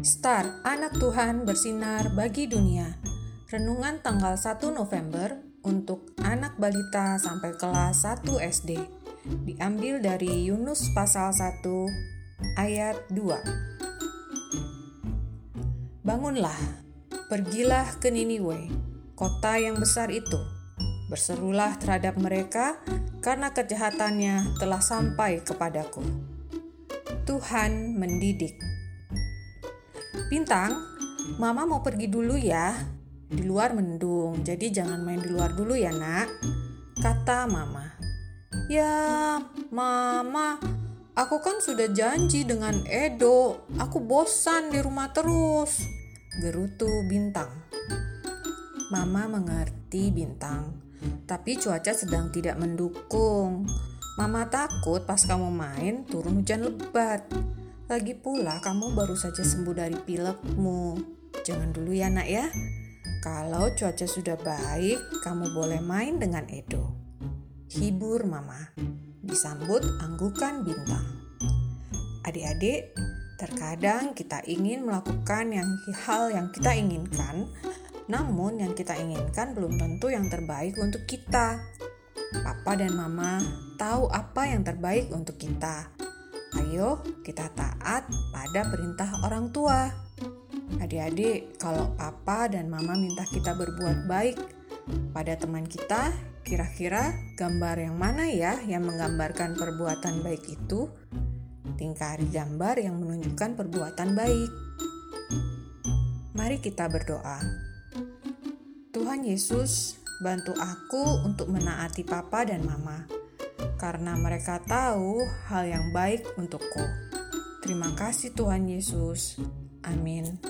Star, anak Tuhan bersinar bagi dunia. Renungan tanggal 1 November untuk anak balita sampai kelas 1 SD. Diambil dari Yunus pasal 1 ayat 2. Bangunlah, pergilah ke Niniwe, kota yang besar itu. Berserulah terhadap mereka karena kejahatannya telah sampai kepadaku. Tuhan mendidik. Bintang, Mama mau pergi dulu ya. Di luar mendung, jadi jangan main di luar dulu ya, Nak. Kata Mama. Ya, Mama, aku kan sudah janji dengan Edo. Aku bosan di rumah terus. Gerutu Bintang. Mama mengerti Bintang, tapi cuaca sedang tidak mendukung. Mama takut pas kamu main turun hujan lebat. Lagi pula kamu baru saja sembuh dari pilekmu. Jangan dulu ya nak ya. Kalau cuaca sudah baik, kamu boleh main dengan Edo. Hibur mama. Disambut anggukan bintang. Adik-adik, terkadang kita ingin melakukan yang hal yang kita inginkan, namun yang kita inginkan belum tentu yang terbaik untuk kita. Papa dan mama tahu apa yang terbaik untuk kita Ayo kita taat pada perintah orang tua. Adik-adik, kalau papa dan mama minta kita berbuat baik pada teman kita, kira-kira gambar yang mana ya yang menggambarkan perbuatan baik itu? Tingkari gambar yang menunjukkan perbuatan baik. Mari kita berdoa. Tuhan Yesus, bantu aku untuk menaati papa dan mama karena mereka tahu hal yang baik untukku. Terima kasih, Tuhan Yesus. Amin.